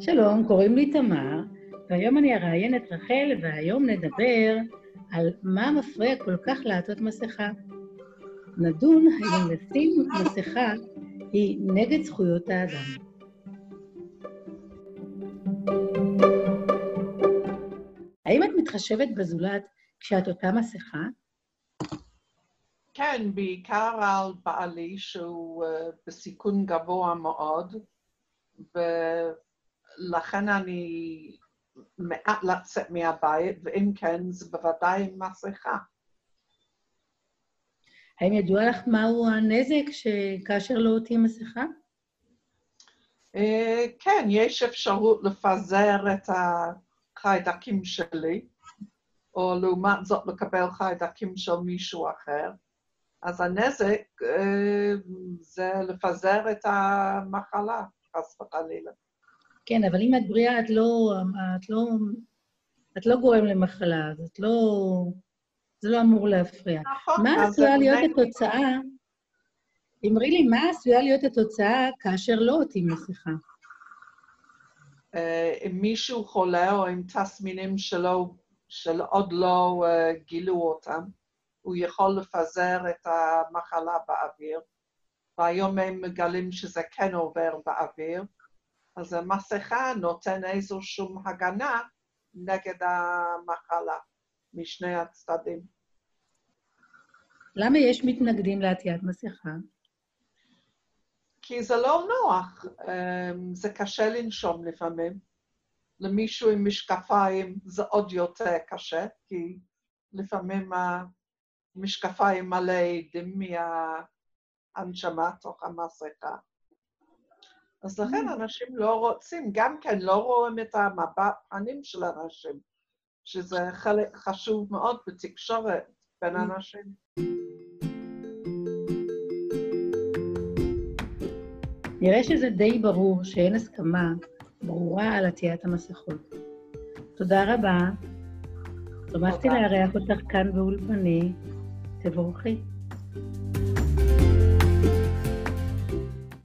שלום, קוראים לי תמר, והיום אני אראיין את רחל, והיום נדבר על מה מפריע כל כך לעטות מסכה. נדון האם לשים מסכה היא נגד זכויות האדם. האם את מתחשבת בזולת כשאת אותה מסכה? כן, בעיקר על בעלי שהוא uh, בסיכון גבוה מאוד, ולכן אני מעט לצאת מהבית, ואם כן, זה בוודאי עם מסכה. האם ידוע לך מהו הנזק כאשר לא עוטים מסכה? Uh, כן, יש אפשרות לפזר את החיידקים שלי, או לעומת זאת לקבל חיידקים של מישהו אחר. אז הנזק אה, זה לפזר את המחלה, חס וחלילה. כן, אבל אם את בריאה, את לא, את לא, את לא גורם למחלה, אז את לא... זה לא אמור להפריע. נכון. מה עשויה להיות התוצאה, אמרי לי, מה עשויה להיות התוצאה כאשר לא עוטים מסכה? אה, אם מישהו חולה או עם תסמינים שלו, שעוד לא uh, גילו אותם, הוא יכול לפזר את המחלה באוויר, והיום הם מגלים שזה כן עובר באוויר, אז המסכה נותן איזושהי הגנה נגד המחלה משני הצדדים. למה יש מתנגדים לעטיית מסכה? כי זה לא נוח, אמ, זה קשה לנשום לפעמים. למישהו עם משקפיים זה עוד יותר קשה, כי לפעמים המשקפיים מלא עדים מההנשמה תוך המסכה. אז לכן mm. אנשים לא רוצים, גם כן לא רואים את המבט פנים של אנשים, שזה חלק חשוב מאוד בתקשורת בין mm. אנשים. נראה שזה די ברור שאין הסכמה ברורה על עטיית המסכות. תודה רבה. שמחתי לארח אותך כאן באולפני. תבורכי.